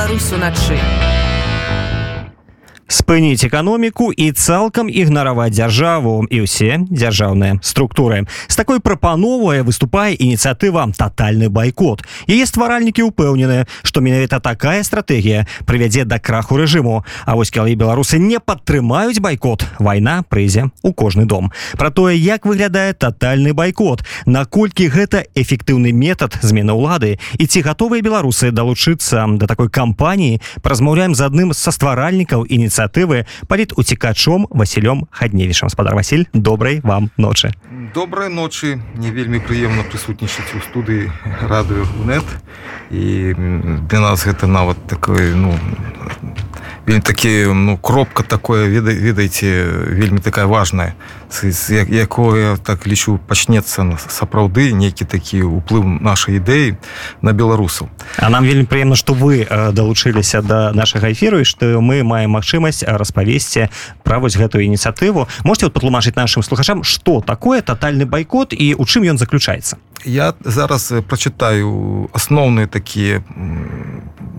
Беларусь уначы спыніць эканоміку і цалкам ігнараваць дзяржаву. І ўсе дзяржаўныя структуры. З такой прапановая выступае ініцыятыва тотальны байкот яе стваральнікі ўпэўнены што менавіта такая стратэгія прывядзе да краху рэжыму. А вось калі беларусы не падтрымаюць байкот вайна прызе у кожны дом. Про тое як выглядае тотальны байкот наколькі гэта эфектыўны метад змены ўлады. І ці гатовыя беларусы далучыцца да такой кампаніі празмаўляем з адным са стваральнікаў ініцыятывы ініцыятывы паліт уцікачом Васілём хадневішам. Спадар Васіль добрай вам ночы. Добрай ночы. Не вельмі прыемна прысутнічаць у студыі радыё нет. І для нас гэта нават такой ну вельмі такі ну кропка такое веда ведаеце вельмі такая важная. Якое так лічу пачнецца сапраўды нейкі такі уплыў нашай ідэі на беларусаў А нам вельмі прыемна што вы далучыліся да нашага эфіру і што мы маем магчымасць распавесці пра вось гэтую ініцыятыву. Можете патлумачыць нашим слухачам что такое тотальны байкот і у чым ён заключаецца я зараз прачытаю асноўныя такія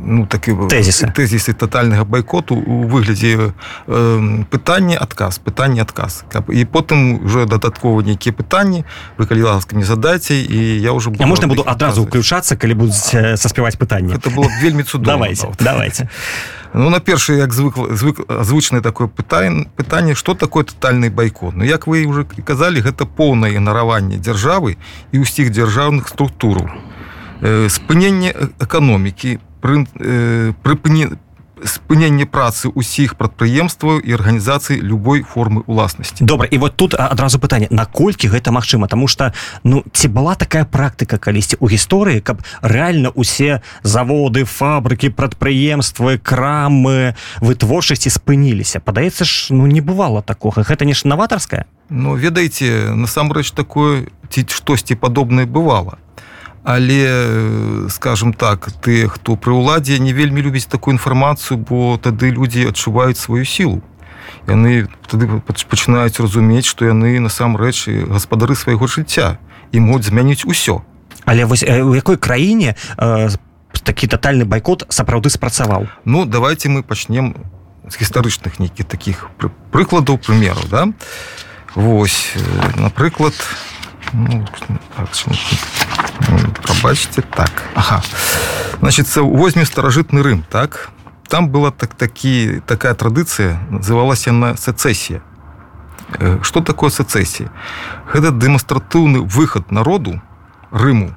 ну такі тезісы тезісы тотальнага байкоту у выглядзе э, пытання адказ пытання адказ каб і потым уже дадаткова нейкія пытанні вы калі ласка не задайце і я уже буду можна буду адразу уключацца калі будуць саспяваць пытанне это было вельмі цуд давайте давайте ну на першы як звык звык звычнае такое пытанне пытанне что такое тотальны байкот Ну як вы уже казалі гэта поўнае нараванне дзяржавы і ўсіх дзяржаўных структураў спыненне эканомікі пры э, прыпыне спыненне працы ўсіх прадпрыемстваў і арганізацыі любой формы уласнасці добра і вот тут адразу пытанне наколькі гэта магчыма? Тому что ну ці была такая практыка калісьці у гісторыі каб реально усе заводы фабрыкі прадпрыемствы крамы вытворчасці спыніліся? Падаецца ж ну не бывало такога. Гэта не ж наватарская Ну ведаеце насамрэч такое ці штосьці падобнае бывало але скажем так ты хто пры ўладзе не вельмі любіць такую інфармацыю бо тады людзі адчуваюць сваю сілу. Яны тады пачынаюць разумець што яны насамрэч гаспадары свайго жыцця. І могуць змяніць усё. Але вось у якой краіне э, такі тотальны байкот сапраўды спрацаваў? Ну давайте мы пачнем з гістарычных нейкіх таких прыкладаў прымераў да? Вось напрыклад ну, так, пробачьте так. Ага. значит возьме старажытны рым так? Там была так такі такая традыцыя называлась на сецесія что такое сецесія гэта дэманстратыўны выход народу рыму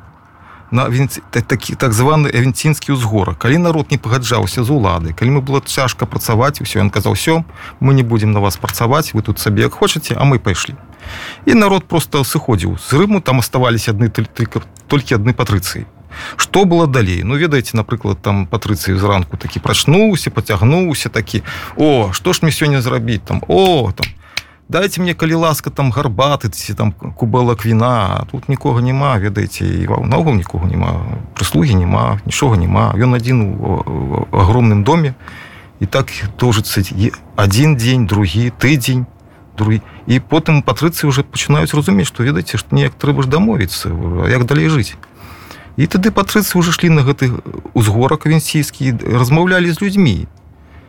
на такі так званы авенцінскі ўзгора калі народ не пагаджаўся з улады калі мы было цяжка працаваць усё ён казаў все мы не будемм на вас працаваць вы тут сабе як хочаце а мы пайшлі і народ просто сыходзіў з рыму там оставались адны толькі адны патрыцыі. Что было далей? Ну ведаеце напрыклад там патрыцыі зранку такі прачнуўся поцягнуўся такі о что ж мне сёння зрабіць там? О там дайте мне калі ласка там гарбаты ці там кубелак віна тут нікога няма ведаеце і наогул нікога няма прыслугі няма нічога няма. Ён адзін у огромным доме і так тожыцца один дзень другі тыдзень другі. І потым патрыцы уже пачынаюць разумець што ведаеце што неяк трэба ж дамовіцца як далей жыць. І тады патрыцы уже шлі на гэты узгорак венсійскі размаўлялі з людзьмі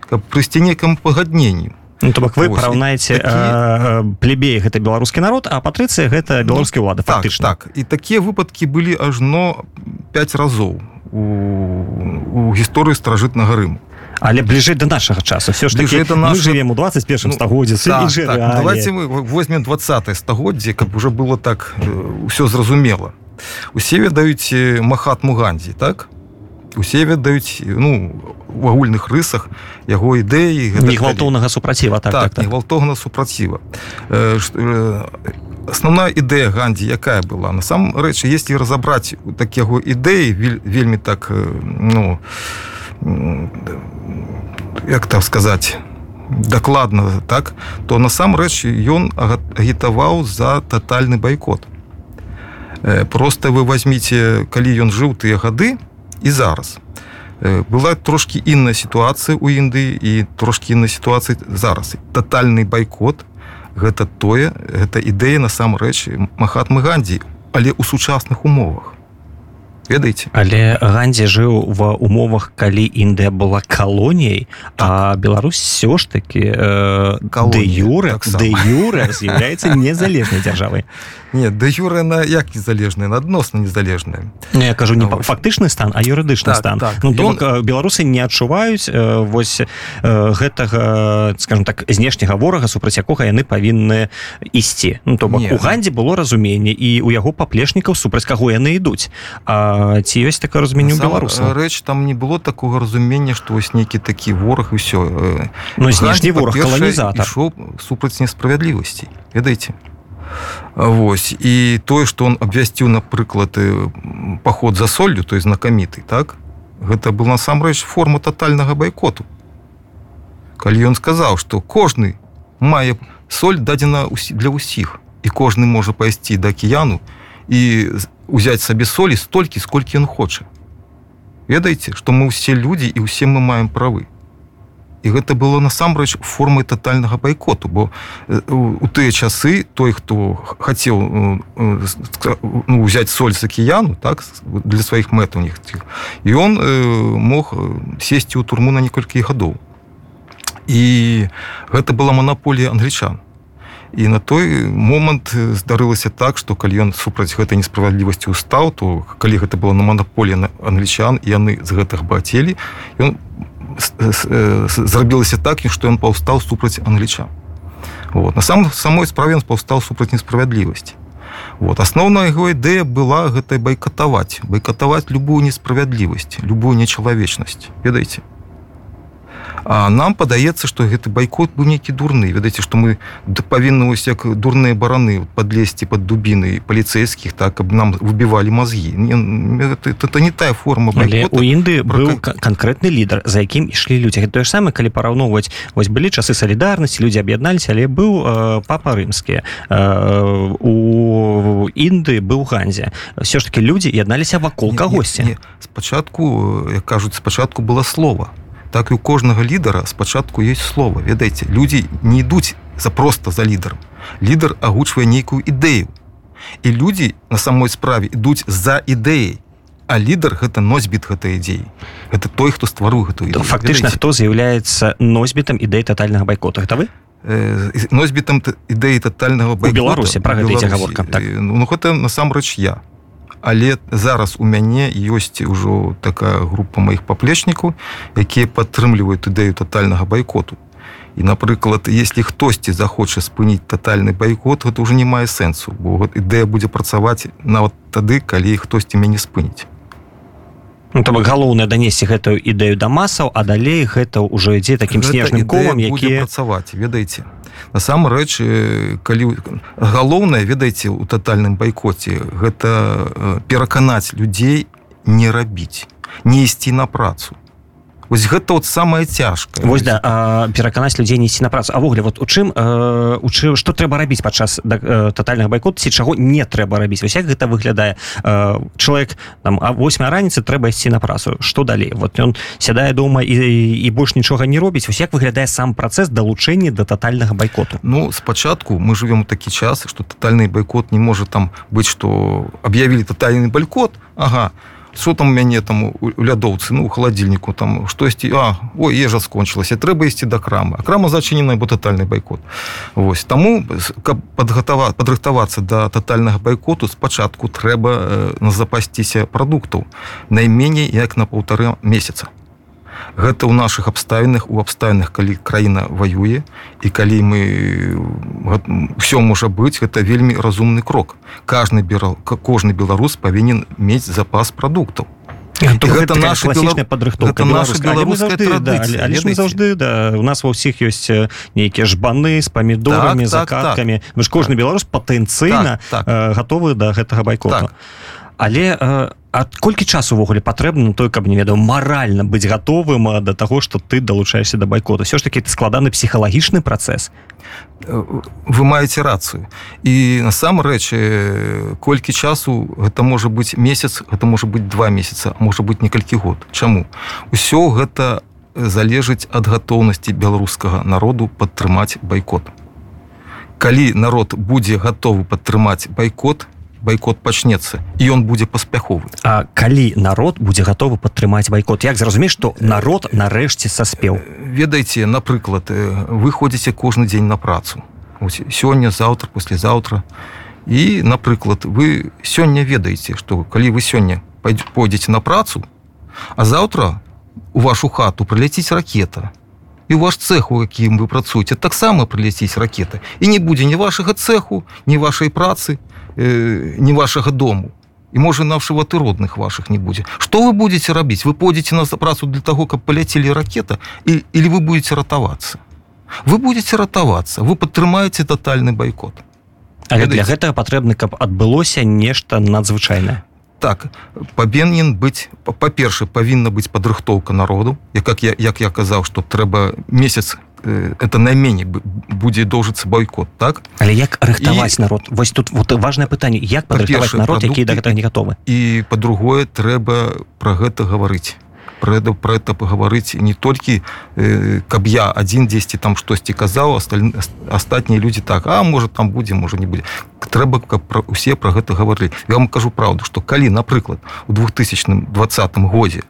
каб прыйсці некаму пагадненню Ну, то бок вы параўнаеце такі... плебей гэта беларускі народ а патрыцыя гэта беларускі ўлады ну, так, так. І такія выпадкі былі ажно 5 разоў у, у гісторыі старажытнага рыму. Але бліжэй до нашага часу все ж таки это наш живем у 21 стагоддзе так, так, давайте мы возьмем 20 стагоддзе каб уже было так ўсё зразумела. Усе ведаюць махатму гандзі так? Усе ведаюць ну у агульных рысах яго ідэі гвалтоўнага супраціва так, так, так, так. гвалтоўна супраціва. Основная ідэя гандзі якая была? Насамрэч если разабраць так яго ідэі вельмі так ну як там сказаць дакладна так? То насамрэч ён агітаваў за тотальны байкот. Просто вы возьмите калі ён жыў тыя гады і зараз была трошки інная сітуацыя ў Індыі і трошки іннай сітуацыі зараз. Тотальны байкот гэта тое гэта ідэя насамрэч махатмы гандзі але ў сучасных умовах ведаеце. Але гандзе жыў ва умовах калі Індыя была калоніяй а Беларусь все ж таки э, юры юры з'яўляецца незалежнай дзяржавай. Нет да юры на як незалежная адносна незалежная не, я кажу не фактычны стан а юрыдычны так, стан. так. Ну, ён... Э, беларусы не адчуваюць э, вось гэтага скажем так знешняга ворага супраць якога яны павінны ісці. Ну, то бок у гандзе было разуменне і у яго паплечнікаў супраць каго яны ідуць. А ці ёсць такое разуменне беларуса рэч там не было такого разумення што вось нейкі такі вораг і ўсё ну, знешні вораг каланізатар. супраць несправядлівасці ведаеце? Вось і тое што он абвясціў напрыклад паход за соллю той знакаміты так? Гэта был насамрэч форма тотальнага байкоту. Калі ён сказаў што кожны мае соль дадзена для ўсіх і кожны можа пайсці да акіяну і узяць сабе солі столькі сколькі ён хоча ведаеце што мы ўсе людзі і ўсе мы маем правы. І гэта было насамрэч формай тотальнага байкоту бо у тыя часы той хто хацеў ну, взять соль з акіяну так для сваіх мэт у них і он мог сесці ў турму на некалькі гадоў. І гэта была манаполія англічан і на той момант здарылася так што калі ён супраць гэтай несправядлівасці устаў то калі гэта было на манаполія на англічан яны з гэтых бацелі ён зрабілася так што ён паўстаў супраць англічан. Вот. На сам самой справе паўстаў супраць несправядлівасці. Вот. Асноўная яго ідэя была гэта байкатаваць байкатаваць любую несправядлівасць любую нечалавечнасць. Ведаеце А нам падаецца што гэты байкот быў нейкі дурны. Ведаеце што мы павінны вось як дурныя бараны падлезці под дубіны паліцейскіх так каб нам выбівалі мазгі. Это не тая форма у Інды быў канкрэтны лідар за якім ішлі людзі. Тое ж самае калі параўноўваць вось былі часы салідарнасці людзі аб'ядналіся але быў э, папа рымскі. Э, у Інды быў ганзе все ж таки людзі ядналіся вакол кагосьці. спачатку кажуць спачатку было слова так і у кожнага лідара спачатку есть слова ведаеце? Людзі не ідуць за просто за лідаром лідар агучвае нейкую ідэю. І людзі на самой справе ідуць за ідэяй а лідар гэта носьбіт гэтай ідзеі это той хто ствару гэту фактычна хто з'яўляецца носьбітам ідэй тотальнага байкота? Гэта вы? Носьбітам ідэі тотальнага беларусе про гаворка так. ну гэта насамрэч я але зараз у мяне ёсць ужо такая група маіх паплечнікаў якія падтрымліваюць ідэю тотальнага байкоту. І напрыклад если хтосьці захоча спыніць тотальны байкот гэта уже не мае сэнсу бо ідэя будзе працаваць нават тады калі хтосьці мяне спыніць Ну, то галоўнае данесці гэтую ідэю да масаў а далей гэта ўжо ідзе такім снежным колам які працаваць ведаеце. Насамрэч калі галоўнае ведаеце у тотальным байкоце гэта пераканаць людзей не рабіць не ісці на працу Вось гэта вот самое цяжкае. Вось да пераканаць людзей несці на працу. Авогуле вот у чым э, у чым што трэба рабіць падчас э, тотальных байкот ці чаго не трэба рабіць? Вось як гэта выглядае? Э, чалавек там а 8 раніцы трэба ісці на працу. Што далей? Вот ён сядае дома і, і больш нічога не робіць. Вось як выглядае сам працэс далучэння да тотальнага байкоту? Ну спачатку мы живвем такі час што тотальны байкот не можа там быць што аб'явілі тотальны балькот Ага. то что там у мяне там у лядоўцы ну у халадзільніку там штосьці а ой ежа скончылася трэба ісці да крамы а крама зачыненая бо тотальны байкот Вось таму каб падгатава падрыхтавацца да тотальнага байкоту спачатку трэба э, запасціся прадуктаў найменей як на паўтары месяца гэта ў наших абставінах у абставінах калі краіна воюе і калі мы все можа быць гэта вельмі разумны крок берал как кожны беларус павінен мець запас прадуктаў гэта наша падрыхтоўка заўжды да у нас ва ўсіх ёсць нейкія жбаны з памідорамі так, закаткамі так, так. ж кожны так. беларус патэнцыйна так, так. гатовы да гэтага байкота так. але а Колькі часу увогуле патрэбна той каб не ведаў маральна быць гатовым да таго што ты далучаешься да байкота? Все ж таки это складаны псіхалагічны працэс. Вы маеце рацыю. І насамрэч колькі часу гэта можа быць месяц это можа быць два месяца можа быць некалькі год. Чаму? Усё гэта залежыць ад гатоўнасці беларускага народу падтрымаць байкот. Калі народ будзе гатовы падтрымаць байкот байкот пачнецца і ён будзе паспяховы. А калі народ будзе гатовы падтрымаць байкот як зразумець што народ нарэшце саспеў? Ведаеце напрыклад вы ходзіце кожны дзень на працу. Сёння заўтра послезаўтра і напрыклад вы сёння ведаеце што калі вы сёння пойдзеце на працу а заўтра у вашу хату прыляціць ракета і ваш цех у якім вы працуеце таксама прыляціць ракета і не будзе ні вашага цеху ні вашай працы э, ні вашага дому. І можа нашего ты родных ваших не будзе что вы будете рабіць вы пойдзеце на працу для того каб паляцелі ракета і или вы будете ратавацца вы будете ратавацца вы падтрымаеце тотальны бойкот. Але для гэтага патрэбны каб адбылося нешта надзвычайнае так павінен быць па-перша павінна быць падрыхтоўка народу. Як як я як я казаў что трэба месяц э, это найменей будзе доўжыцца бойкот так? Але як рыхтаваць і... народ? Вось тут вот важное пытанне як падрыхтаваць народ які да гэтага не гатовы? і па-другое трэба про гэта гаварыць про это про это паговорыць не толькі э, каб я один 10 там штосьці казаў астатнія люди так а может там будзе можа не будзе трэба каб про усе про гэта гаварылі я вам кажу правду что калі напрыклад у 2020 годзе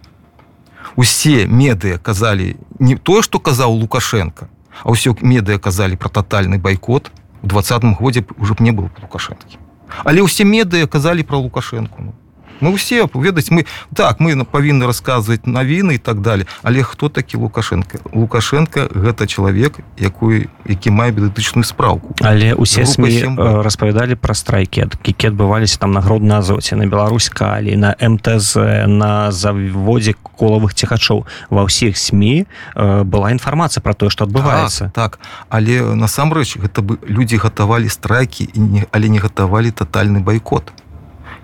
усе медыя казалі не тое что казаў лукашенко а ўсё медыя казалі про тотальны байкот у двадцатым годзе уже б не было лукашэнкі але ўсе медыя казалі про лукашенко ну мы ўсе ведаць мы так мы павінны расказваць навіны і так далее. Але хто такі лукашенко? Лукашенко гэта чалавек якую які мае бедытычную спраўку але усе сМ распавядалі пра страйкі які адбываліся там на грудна азоце на Беларусь калі на мтз на заводзе колавых ціхачоў ва ўсіх сМ была інфармацыя про тое что адбываецца так, так. Але насамрэч гэта бы людзі гатавалі страйкі і не але не гатавалі тотальны байкот то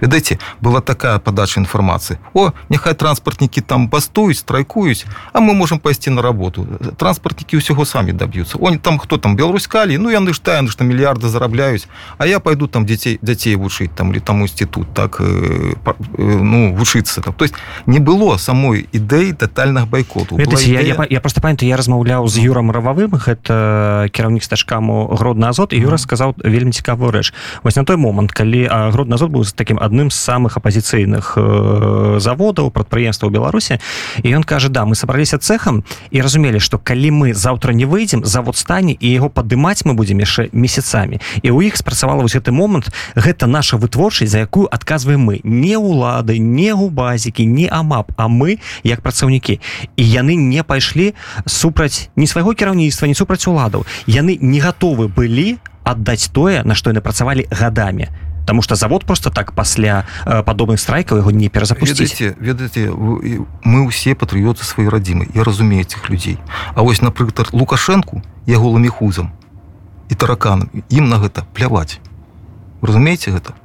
ведаеце была такая подача інфармацыі о няхай транспартнікі там бастуюць страйкуюць а мы можем пайсці на работу. Транспартнікі ўсяго самі даб'юцца он там хто там беларускалі ну яны ж таяны што мільярды зарабляюць а я пойду там дзяцей дзяцей вучыць там или там інстытут так э, э, ну вучыцца там то есть не было самой ідэі тотальных байкоту ідэя... я, я, я просто памятаю я размаўляў з юрам рававым гэта кіраўнік стажкаму гродна азот і юра сказаў вельмі цікавую рэч. Вось на той момант калі гродна азот быў з таким адным з самых апозіцыйных э, заводаў прадпрыемства ў беларусе і ён кажа да мы сабраліся цехам і разумелі что калі мы заўтра не выйдзем завод стане і яго падымаць мы будзем яшчэ месяцамі і ў іх спрацавала вось гэты момант гэта наша вытворчасць за якую адказваем мы. Не улады не губазікі не амап а мы як працаўнікі і яны не пайшлі супраць не свайго кіраўніцтва не супраць уладаў. Яны не гатовы былі аддаць тое на што яны працавалі гадамі. то Таму что завод просто так пасля э, падобных страйкаў яго не перазапусціць ведаеце мы ўсе патрыёты свае радзімы я разумею этих людзей А вось напрыклад лукашэнку я голымі хузам і тараканам ім на гэта пляваць разумееце гэта?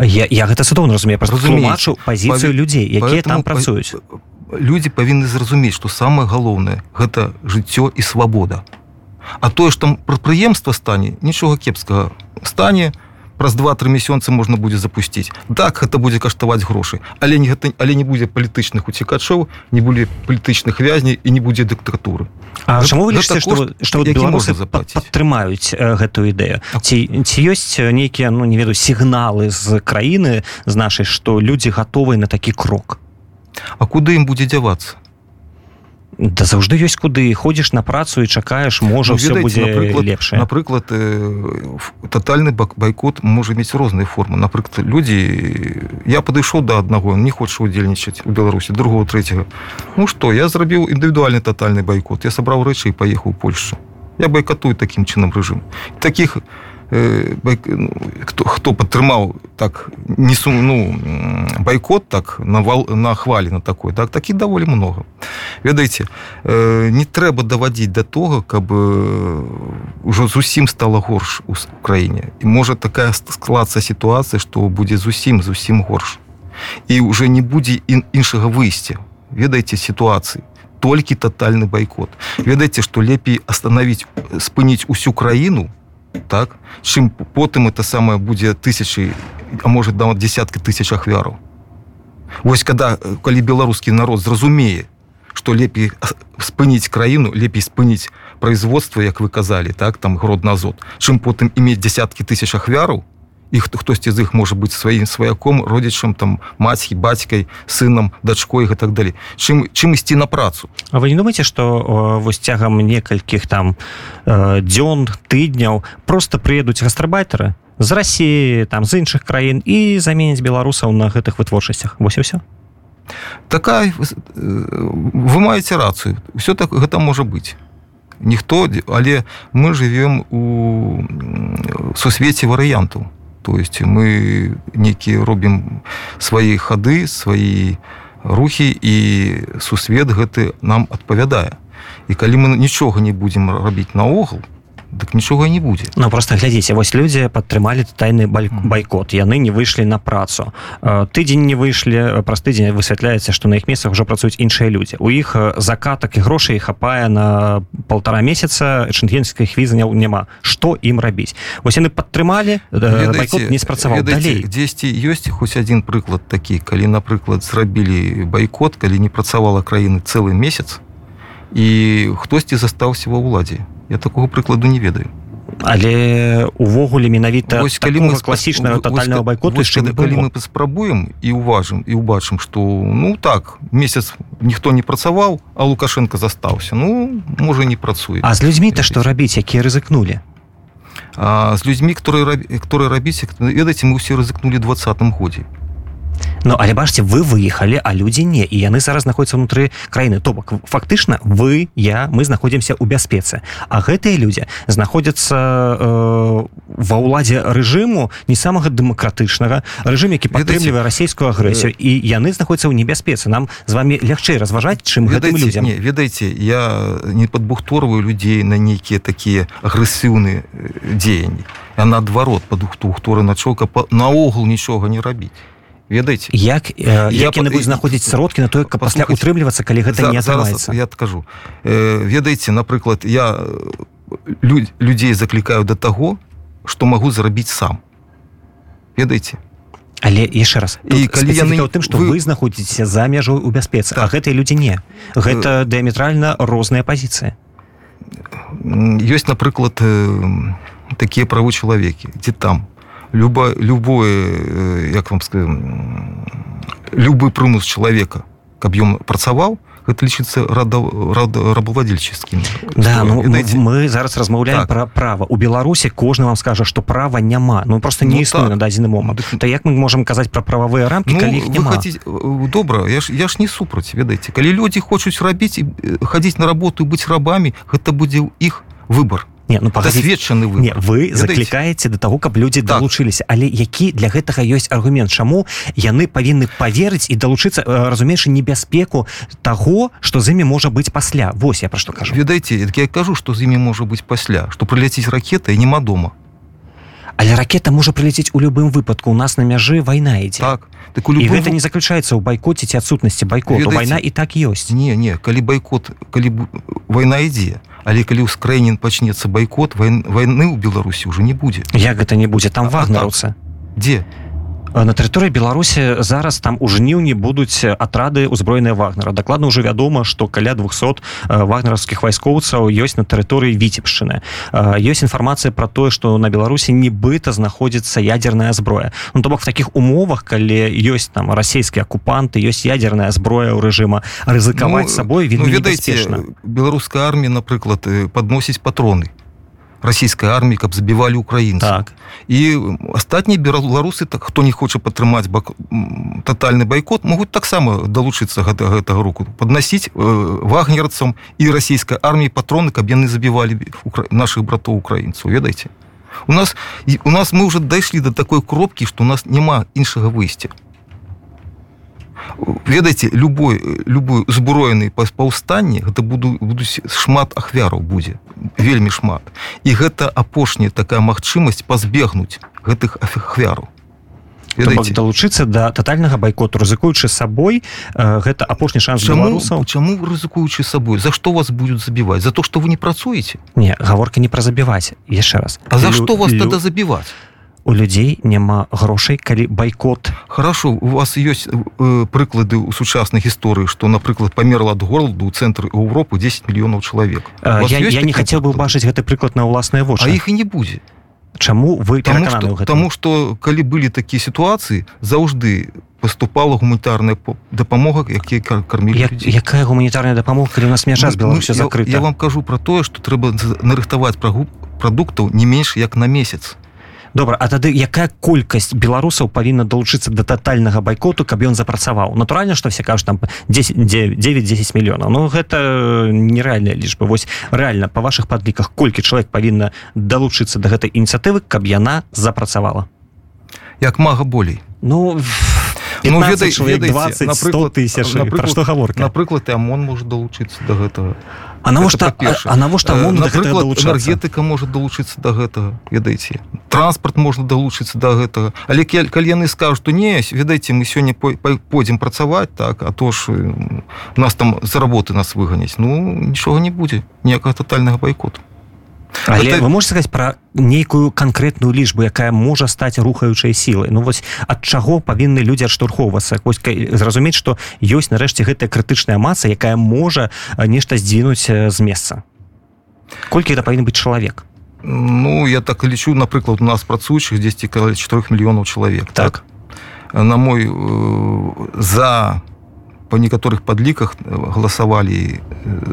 Я, я гэта цудоўна разумею разумею пазіцыю Паві... людзей якія там працуюць. людзі павінны зразумець што самае галоўнае гэта жыццё і свабода А тое ж там прадпрыемства стане нічога кепскага стане то праз два-тры месяцы можна будзе запусціць так гэта будзе каштаваць грошы але не гэта але не будзе палітычных уцікачоў не будзе палітычных вязней і не будзе дыктатуры А гэта, чаму вы лічыце што, што беларусы падтрымаюць гэтую ідэю ці ці ёсць нейкія ну не веду сігналы з краіны з нашай што людзі гатовыя на такі крок? А куды ім будзе дзявацца да заўжды ёсць куды ходзіш на працу і чакаеш можа ну, все будзе лепш напрыклад э, тотальны бак байкот можа мець розныя формы напрыклад людзі я падышоў до да аднаго не хоча удзельнічаць у беларусі другого третьего Ну что я зрабіў індывідуальны тотальны байкот я сабраў рэчы і паехаў польшу я байкатую таким чынам рэжым таких ну, хто, хто падтрымаў так не сум ну байкот так навал на хвалі на такой так такі даволі много. Ведаеце э, не трэба даводзіць до того каб ужо зусім стало горш у краіне і можа такая складцца сітуацыя что будзе зусім зусім горш. І уже не будзе іншага выйсця ведаеце сітуацыі толькі тотальны байкот ведаеце что лепей остановить спыніць усю краіну так? Чым потым это самае будзе тысячи а может да десятки тысяч ахвяраў Вось когда калі беларускі народ зразумее что лепей спыніць краіну лепей спыніць производство як вы казалі так там грод назад чым потым иметь десятки тысяч ахвяраў і хтосьці з іх можа быць сваім сваяком родзічам там маці бацькай сынам дачкой і так далей. Чым чым ісці на працу? А вы не думаете что вось цягам некалькіх там э, дзён тыдняў просто прыедуць гастрабайтары з Росіі там з іншых краін і заменяць беларусаў на гэтых вытворчасцях? Вось все такая вы маеце рацыю. Все так гэта можа быць. Ніхто але мы живвем у сусвеце варыянтаў то есть мы некі робім свае хады свае рухі і сусвет гэты нам адпавядае. І калі мы нічога не будзем рабіць наогул то дык нічога не будзе Ну просто глядзіце вось людзі падтрымалі тайны байкот яны не выйшлі на працу. Тыдзень не выйшлі праз тыдзень высвятляецца што на іх месцах ужо працуюць іншыя людзі у іх закатак і грошай хапае на полтора месяца шэнгенскай хвізы няма што ім рабіць вось яны падтрымалі не спрацаваў далей. дзесьці ёсць хоць один прыклад такі калі напрыклад зрабілі байкот калі не працавала краіны цэлы месяц і хтосьці застаўся ва ўладзе я такого прыкладу не ведаю. Але увогуле менавіта ось калі мы класічнага тотального байкоту яшчэ калі мы паспрабуем і уважым і убачым что ну так месяц ніхто не працаваў а лукашенко застаўся ну можа не працуе а з людзьмі то што рабіць якія рызыкнули з людзьмі которые которые рабіць ведаеце мы ўсе рызыкнули двадцатым годзе Ну але бачце вы выехалі а людзі не і яны зараз знаходзяцца ўнутры краіны. То бок фактычна вы я мы знаходзімся ў бяспецы. А гэтыя людзі знаходзяцца э, ва ўладзе рэжыму не самага дэмакратычнага рэжым які падтрымлівае расійскую агрэсію. і яны знаходзяцца ў небяспецы. Нам з вами лягчэй разважаць чым гэтым людзям. не ведаеце я не падбухторваю людзей на нейкія такія агрэсіўныя дзеянні. А наадварот падухтухторы начока наогул нічога не рабіць ведаеце як э, як яны будуць знаходзіць сродкі на тое каб пасля утрымлівацца калі гэта за, не атрымаецца? я адкажу. Э, ведаеце напрыклад я люд, людзей заклікаю да таго што магу зрабіць сам. Ведаеце? Але яшчэ раз і калі яны ў тым што вы, вы знаходзіцеся за мяжой у бяспецы так. а гэтыя людзі не. Гэта э... дыаметральна розныя пазіцыі. ёсць напрыклад э, такія правы чалавекі дзе там люба, любое як вам сказать, любы прымус чалавека каб ён працаваў гэта лічыцца рада рабовладельческім да, ну, мы зараз размаўляем так. про права у беларусі кожны вам скажа что права няма. Ну просто не ну, існуе так. на дадзены момант то як мы можем казаць про прававыя рамки ну, калі хаце... добра я ж я ж не супраць ведаеце калі людзі хочуць рабіць хадзіць на работу быць рабамі гэта будзе іх выбор не ну пасведчаны вы не вы заклікаеце до того каб людзі так. далучыліся але які для гэтага ёсць аргумент? Чаму яны павінны поверыць і далучыцца разумееш небяспеку того что з імі можа быць пасля? Вось я про што кажу. Ведаеце я кажу что з імі можа быць пасля что прыляціць ракета і няма дома але ракета можа прыляціць у любым выпадку. У нас на мяжы вайна ідзе. Так. Так любым... гэта не заключаецца ў байкоце ці адсутнасці байкоту. Вайна і так ёсць. не не калі байкот калі вайна ідзе але калі ў скраінін пачнецца байкот войны ў беларусі уже не будзе. Як гэта не будзе? Там вагнараўца дзе на тэрыторыі беларусі зараз там у жніўні будуць атрады ўзброеныя вагнера. Дакладна ўжо вядома што каля 200 вагнераўскіх вайскоўцаў ёсць на тэрыторыі віцебшчыны ёсць інфармацыя про тое што на беларусі нібыта знаходзіцца ядерная зброя ну то бок в таких умовах калі ёсць там расійскія акупанты ёсць ядерная зброя ў рэжыма рызыкаваць ну, сабой ну, ведаеце беларуская армія напрыклад подносіць патроны расійскай арміі каб забівалі украін так. І астатнія беларусы так хто не хоча падтрымаць бак тотальны байкот могуць таксама далучыцца гэта гэтага руку подносіць э, вагнерцам і расійскай арміі патроны каб яны забівалі наших братоў украінцаў ведаеце у нас у нас мы уже дайшлі до такой кропкі что у нас няма іншага выйсця ведаеце любой любой узброены паўстанне гэта буду будуць шмат ахвяраў будзе вельмі шмат. І гэта апошняя такая магчымасць пазбегнуць гэтых ахвяраў. Далучыцца да тотальнага байкоту рызыкуючы сабой гэта апошні шанс беларусаў? чаму рызыкуючы сабой? За што вас будуць забіваць? За то что вы не працуеце? Не гаворка не пра забіваць яшчэ раз. А за што вас тады забіваць у людзей няма грошай калі байкот. Хорошо у вас ёсць э, прыклады ў сучаснай гісторыі что напрыклад памерла ад горлду ў цэнтры Еўропы 10 мільёнаў чалавек. Я, я не хацеў бы убачыць гэты прыклад на ўласныя вочы. Іх і не будзе. Чаму вы Таму што, таму што калі былі такія сітуацыі заўжды поступала гуманітарная дапамога якія кармілі Я, якая гуманітарная дапамога калі у нас мяжа з Беларусі закрыта я, я вам кажу про тое што трэба нарыхтаваць прагу прадуктаў не менш як на месяц добра а тады якая колькасць беларусаў павінна далучыцца да тотальнага байкоту каб ён запрацаваў? Натуральна што все кажуць там 10 9-10 мільёнаў. Ну гэта нереальная лічба. Вось реально па ваших падліках колькі чалавек павінна далучыцца да гэтай ініцыятывы каб яна запрацавала? Як мага болей. Ну ну, ведай, 20 напрыклад, тысяч напрыклад, што гаворка? напрыклад амон можа далучыцца до гэтага А навошта а навошта энергетыка можа далучыцца до гэтага ведаеце транспорт можна далучыцца до гэтага але калі яны скажут то не ведаеце мы сёння пойдзем працаваць так а то ж нас там за работы нас выганяць ну нічога не будзе ніякага тотальнага байкоту Але это... вы можете сказать про нейкую конкретную лічбу якая можа стаць рухаючай сілай Ну вось ад чаго павінны людзі адштурхоўвацца вось зразумець што ёсць нарэшце гэтая крытычная маса якая можа нешта здзінуць з месца. Колькі это павінен быць чалавек? Ну я так лічу напрыклад у нас працуючых 10 каля 4 мільёнаў чалавек так, так? на мой за по некаторых подліках галасавалі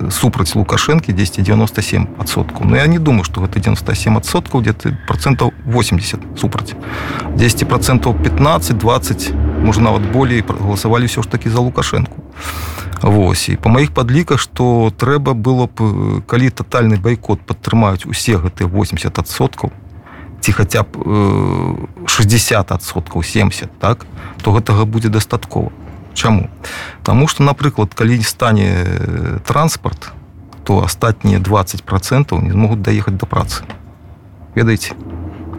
супраць лукашэнкі 1097 адсоткаў но я не думаю что гэта 97 адсоткаў где-то процентаў 80 супраць 10 процентов 15 20 можна нават болей галасавалі все ж таки за лукашэнку Вось. І по маіх падліках что трэба было б калі тотальны байкот падтрымаюць усе гэтыя 80 адсоткаў ці хаця б 60 адсоткаў 70 так то гэтага будзе дастаткова Чаму? Таму што, напрыклад, калі не стане э, транспарт, то астатнія 20 процентаў не змогуць даехаць да працы. Ведаеце?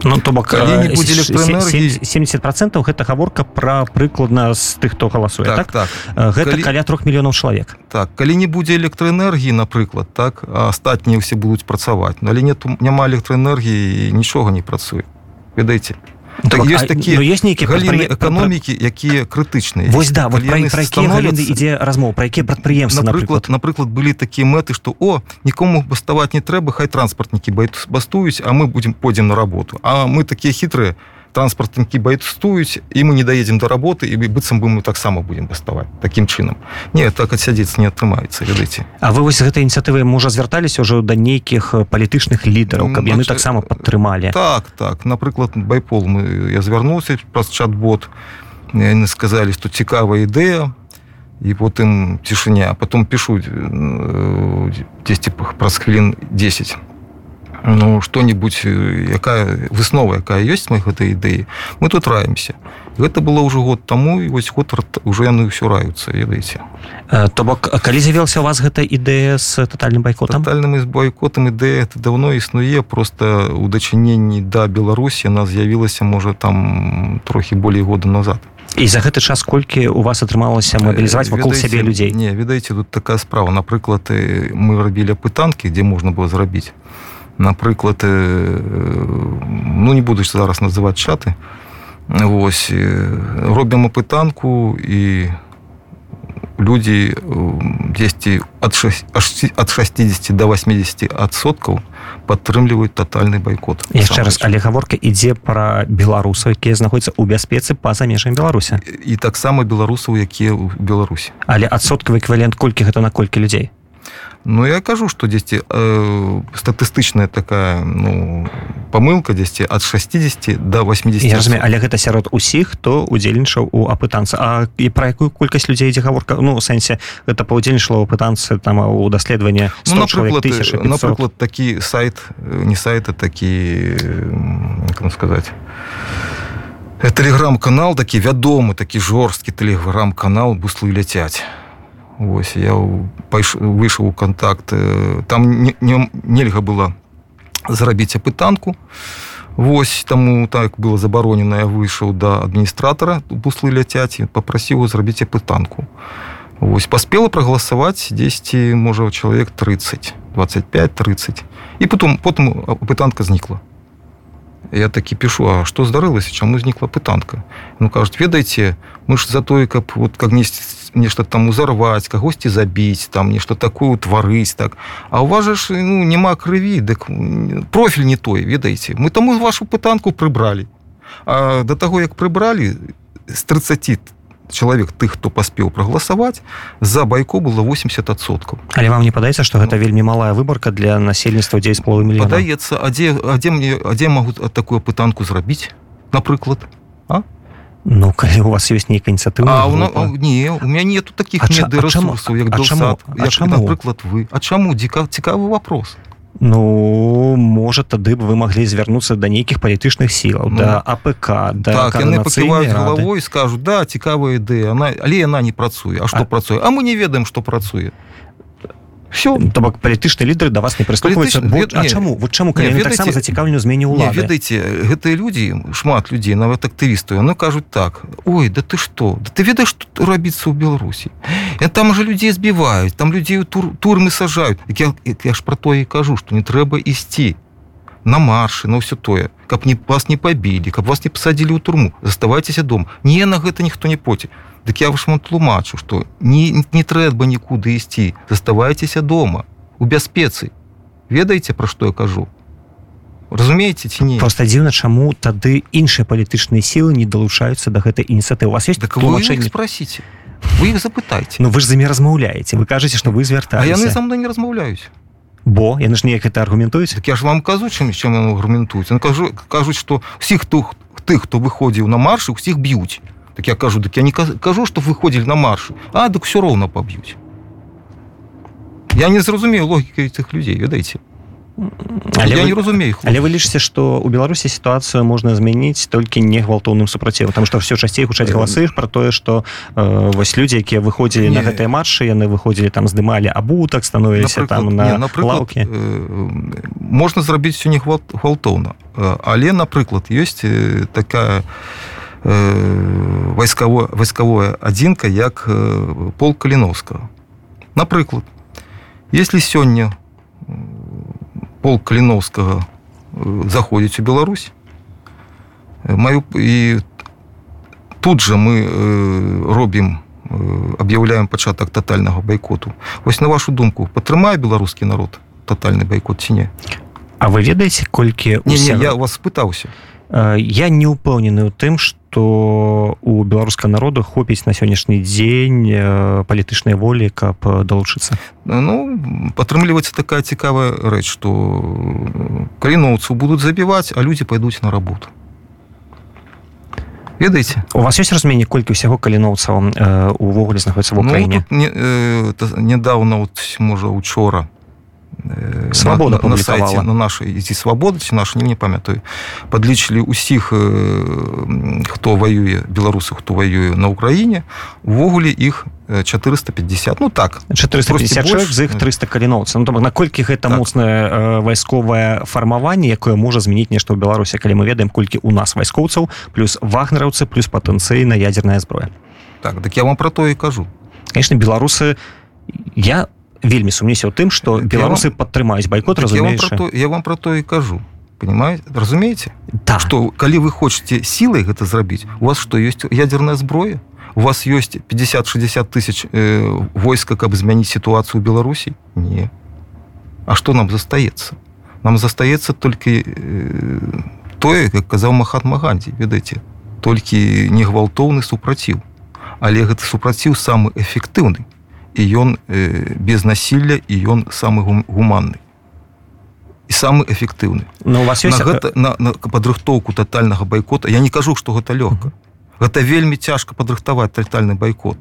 Ну, то бок не будзе электроэнергіі 70 процентаў гэта гаворка пра прыкладна з тых хто галасуе так, так? так. гэта калі... каля трох мільёнаў чалавек так калі не будзе электроэнергіі напрыклад так астатнія ўсе будуць працаваць але нет няма электроэнергіі нічога не працуе ведаеце так, так, есть такія ну, есть нейкія галіны эканомікі якія крытычныя вось да вот пра, пра становятся... ідзе размоў пра якія прадпрыемства напрыклад напрыклад былі такія мэты што о нікому баставаць не трэба хай транспартнікі бастуюць а мы будзем пойдзем на работу а мы такія хітрыя транспартнікі байстуюць і мы не даедзем до работы і быццам бы мы таксама будем даставаць таким чынам не так адсядзецца не атрымаецца ведаеце А вы вось гэтай ініцыятывы можа звярталіся ўжо да нейкіх палітычных лідараў каб яны таксама падтрымалі так так напрыклад байпол мы я звярнуўся праз чат-бот яны сказалі што цікавая ідэя і потым цішыня потом пішуць 10 праз хвілін 10 ну что-нибудь э, якая выснова якая ёсць моих гэтай ідэі мы тут раемся гэта было ўжо год таму і вось год уже яны ўсё раюцца ведаеце. Э, то бок калі з'явілася у вас гэта ідэя с тотальным байкотам? Тотальным з бойкотам ідэя это давно існуе просто у дачыненні да беларусі она з'явілася можа там трохі болей года назад. І за гэты час колькі у вас атрымалася мабілізаваць вакол сябе людзей? не ведаеце тут такая справа. Напрыклад мы рабілі пытанкі дзе можна было зрабіць напрыклад ну не буду зараз называть чаты Вось робім апытанку і людзі 10 ад 6 ад 60 до 80 адсоткаў падтрымліваюць тотальны байкот яшчэ раз але гаворка ідзе пра беларусаў якія знаходзяцца ў бяспецы па-за межамі беларуся і таксама беларусаў якія ў беларусі але адсоткавы эквівалент колькі гэта наколькі людзей Ну я кажу что дзесьці э, статыстычная такая ну, памылка дзесьці ад 60 до 80 разуме, але гэта сярод усіх хто удзельнічаў у апытанцы А і пра якую колькасць людзей ідзе гаворка ну сэнсе гэта паўдзельнічала апытанцы там у даследаванне ну, напрыклад, напрыклад такі сайт не сайта такі сказать телеграм-канал такі вядомы такі жорсткі телеграм-канал буслы ляцяць Вось я пайш... выйшаў у контакт там не, не, нельга было зрабіць апытанку. Вось таму так было забаронена я выйшаў да адміністратора буслы ляцяць попрасіў зрабіць апытанку. Вось паспела прагаласаваць 10 можа чалавек 30 25 30 і потом потым апытанка знікла. Я такі пішу А што здарылася? Чаму знікла пытанка ну кажуць ведаеце мы ж за тое каб вот как несці нешта там узарваць кагосьці забіць там нешта такую тварыць так. А у вас ж ну няма крыві дык профіль не той ведаеце. Мы таму вашу пытанку прыбралі. А до таго як прыбралі з 30 чалавек тых хто паспеў прагаласаваць за байко было 80соткаў але вам не падаецца что гэта вельмі малая выбарка для насельніцтва 9 полу мільёна? Падаецца а дзе а дзе мне а дзе могуць такую пытанку зрабіць напрыклад? А Ну калі у вас ёсць нейкая ініцыятыва не у меня нету таких ресурсаў як напрыклад вы. А чаму дзіка цікавы вопрос. Ну можа тады б вы маглі звярнуцца да нейкіх палітычных сілаў ну, да АПК да так, яны паківаюць галавой скажу да цікавая ідэя она але яна не працуе А што працуе А мы не ведаем што працуе все то бок палітычныя лідары да вас не прыступаюцца Палітыч... чаму вот чаму таксама зацікаўлены змене ўлады ведаеце гэтыя людзі шмат людзей нават актывісту яны кажуць так ой да ты что? Да ты ведаеш тут рабіцца ў беларусі там уже людзей збіваюць там людзей тур турмы сажаюць я, я ж про тое кажу что не трэба ісці на маршы на ўсё тое. Каб не вас не пабілі каб вас не пасадзілі ў турму заставайцеся дом не на гэта ніхто не поце. Дык я вашму тлумачу, што не, не трэба нікуды ісці, заставайцеся дома у бяспецы. Ведаеце, пра што я кажу. Разумееце ці не? Просто дзіўна чаму тады іншыя палітычныя сілы не далучаюцца да гэтай ініцыятывы. У вас есть так спросите вы их запытайце. Ну вы ж за імі размаўляеце. Вы кажаце што вы звярта яны за мной не размаўляюсь бо яны ж неяк это аргументуюць так я ж вам кажу чым чым аргументуюць кажу кажуць што всіх тых тых хто выходзіў на маршы усіх б'юць Так я кажу, так я не кажу, што выходзілі на марш, а дык все роўна паб'юць. Я не зразумею логіка цих людзей, ведаеце. Але я вы, не разумею але вы лічыце што у беларусі сітуацыю можна змяніць толькі не гвалтоўным супрацівам там што все часцей гучаць галасы про тое што э, вось людзі якія выходзілі не. на гэтыя матчы яны выходзілі там здымалі абутак становіліся там на лаўкі э, можна зрабіць все не гвалтоўна э, але напрыклад ёсць э, такая вайскаво вайсковая адзінка як пол каліновскага напрыклад если сёння пол каліновскага заходзіць у Беларусь. Маю і тут же мы робім аб'яўляем пачатак тотальнага байкоту вось на вашу думку падтрымае беларускі народ тотальны байкот ці не А вы ведаеце колькі не, не, я вас спытаўся я не ўпэўнены ў тым что што у беларускага народу хопіць на сённяшні дзень палітычнай волі каб далучыцца ну падтрымліваецца такая цікавая рэч што каліноўцу будуць забіваць а людзі пайдуць на работу. Ведаеце? У вас ёсць разменне колькі ўсяго каліноўцаў увогуле знаходіцца в Украіне ну, не, э, нядаўна вот, можа учора свабода на, на сайте на нашай ці свабода ці наш не памятаю падлічылі ўсіх хто ваюе беларусы хто ваюе на ўкраіне увогуле іх 450 ну так. 450 человек з іх 300 каліноўца ну, наколькі гэта так. моцнае вайсковае фармаванне якое можа змяніць нешта ў беларусе калі мы ведаем колькі у нас вайскоўцаў плюс вагнераўцы плюс патэнцыйна ядерная зброя. Так так я вам про то і кажу. Конечно беларусы я вельмі сумнеся ў тым что беларусы падтрымаюць байкот так разумею я вам про то і кажу понимаете разумееце? Так. Что калі вы хочетце сілай гэта зрабіць у вас что есть ядерная зброя? У вас ёсць 50-60 тысяч э, войска каб змяніць сітуацыю беларусі? Не. А что нам застаецца? Нам застаецца толькі э, тое как казаў махат магандзі ведаеце толькі не гвалтоўны супраціў. Але гэты супраціў самы эфектыўны і ён э, без насілля і ён самы гуманны. І самы эфектыўны. Но у вас на гэта на, на падрыхтоўку тотальнага байкота я не кажу что гэта лёгка. Гэта вельмі цяжка падрыхтаваць тотальны байкот.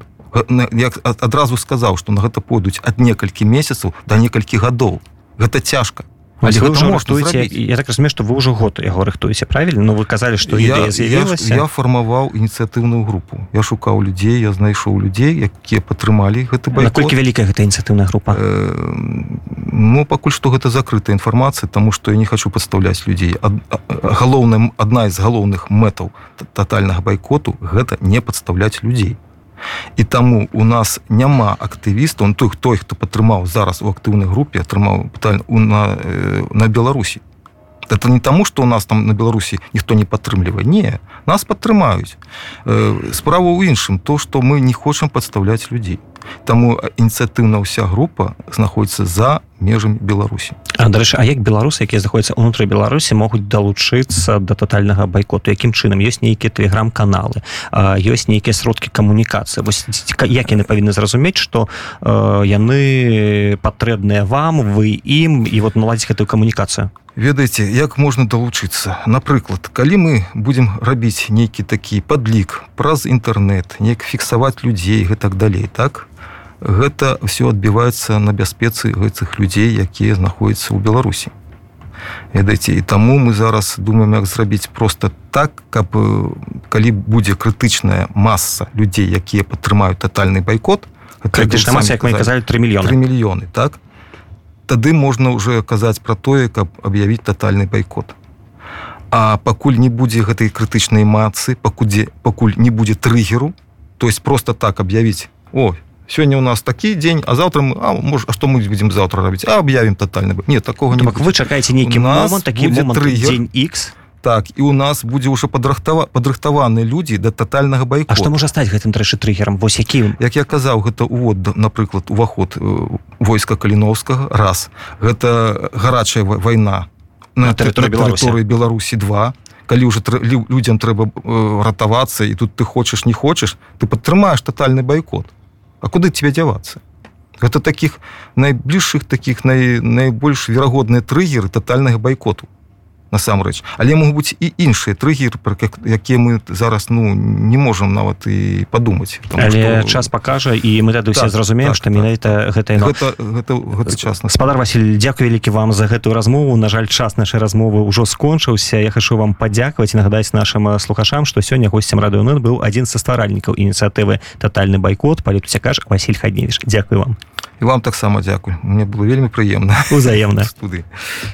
Як адразу сказаў что на гэта пойдуць ад некалькі месяцаў да некалькі гадоў. Гэта цяжка рыхтуеце я так разумею что вы ўжо год яго рыхтуеце правильно? Но вы казалі что я, я, я фармаваў ініцыятыўную групу. Я шукаў людзей я знайшоў людзей якія падтрымалі гэты наколькі вялікая гэта ініцыятыўная група? Э, ну пакуль што гэта закрытая інфармацыя тому что я не хочу падстаўляць людзей галоўным адна з галоўных мэтаў тотальнага байкоту гэта не падстаўляць людзей і таму у нас няма актывістаў он той той хто падтрымаў зараз у актыўнай групе атрымаў на, на беларусі это не таму что у нас там на беларусі ніхто не падтрымлівае не нас падтрымаюць справа ў іншым то что мы не хочам подставляць людзей Таму ініцыятыўна ўся група знаходіцца за межамі беларусі дарэчы А як беларусы якія знаходзяцца ўнутры беларусі могуць далучыцца да тотальнага байкоту? Якім чынам? Ёсць нейкія тэлеграм-каналы ёсць нейкія сродкі камунікацыі? Вось як яны павінны зразумець што яны патрэбныя вам вы ім і вот наладзіць гэтую камунікацыю? Ведаеце як можна далучыцца? Напрыклад калі мы будзем рабіць нейкі такі падлік праз інтэрнет неяк фіксаваць людзей гэтак далей так гэта все адбіваецца на бяспецы гэтых людзей якія знаходзяцца ў беларусі. Ведаеце і таму мы зараз думаем як зрабіць просто так каб калі будзе крытычная масса людзей якія падтрымаюць тотальны байкот казалі 3 мільёны. 3 мільёны так? Тады можна уже казаць про тое каб аб'явіць тотальны байкот. А пакуль не будзе гэтай крытычнай мацы пакудзе пакуль не будзе трыгеру то есть просто так аб'явіць о сёння у нас такі дзень а завтра мы а может а что мы будем завтра рабіць а аб'явім тотальны нет такого не вы чакаеце нейкі момант такі трыгер X так і у нас будзе уже падрыхтава падрыхтаваны людзі да тотальнага байку А што можа стаць гэтым трэшы трыгерам вось якім як я казаў гэта увод напрыклад уваход войска каліновскага. Раз. Гэта гарачая вайна на, на тэрыторыі беларусі 2 калі уже людзям трэба ратавацца і тут ты хочаш не хочаш ты падтрымаеш тотальны байкот А куды тебе дзявацца? Гэта таких найбліжшых таких най, найбольш верагодныя трыгеры тотальнага байкоту насамрэч. Але могуць быць і іншыя трыгеры про якія мы зараз ну не можемм нават і падумаць. Але что... час пакажа і мы тады так, зразумеем так, что так, менавіта гэта гэта, гэта, гэта час гаспадар Васіль Дякую вялікі вам за гэтую размову. На жаль час нашай размовы ўжо скончыўся. Я хашу вам падзякаваць нагадаць нашим слухашам что сёння гостцем радыонет быў адзін са стваральнікаў ініцыятывы тотальны байкот палітуся каж Василь хадневіш Дякую вам. І вам таксама дзякуй. Мне было вельмі прыемна. Узаемна. Студы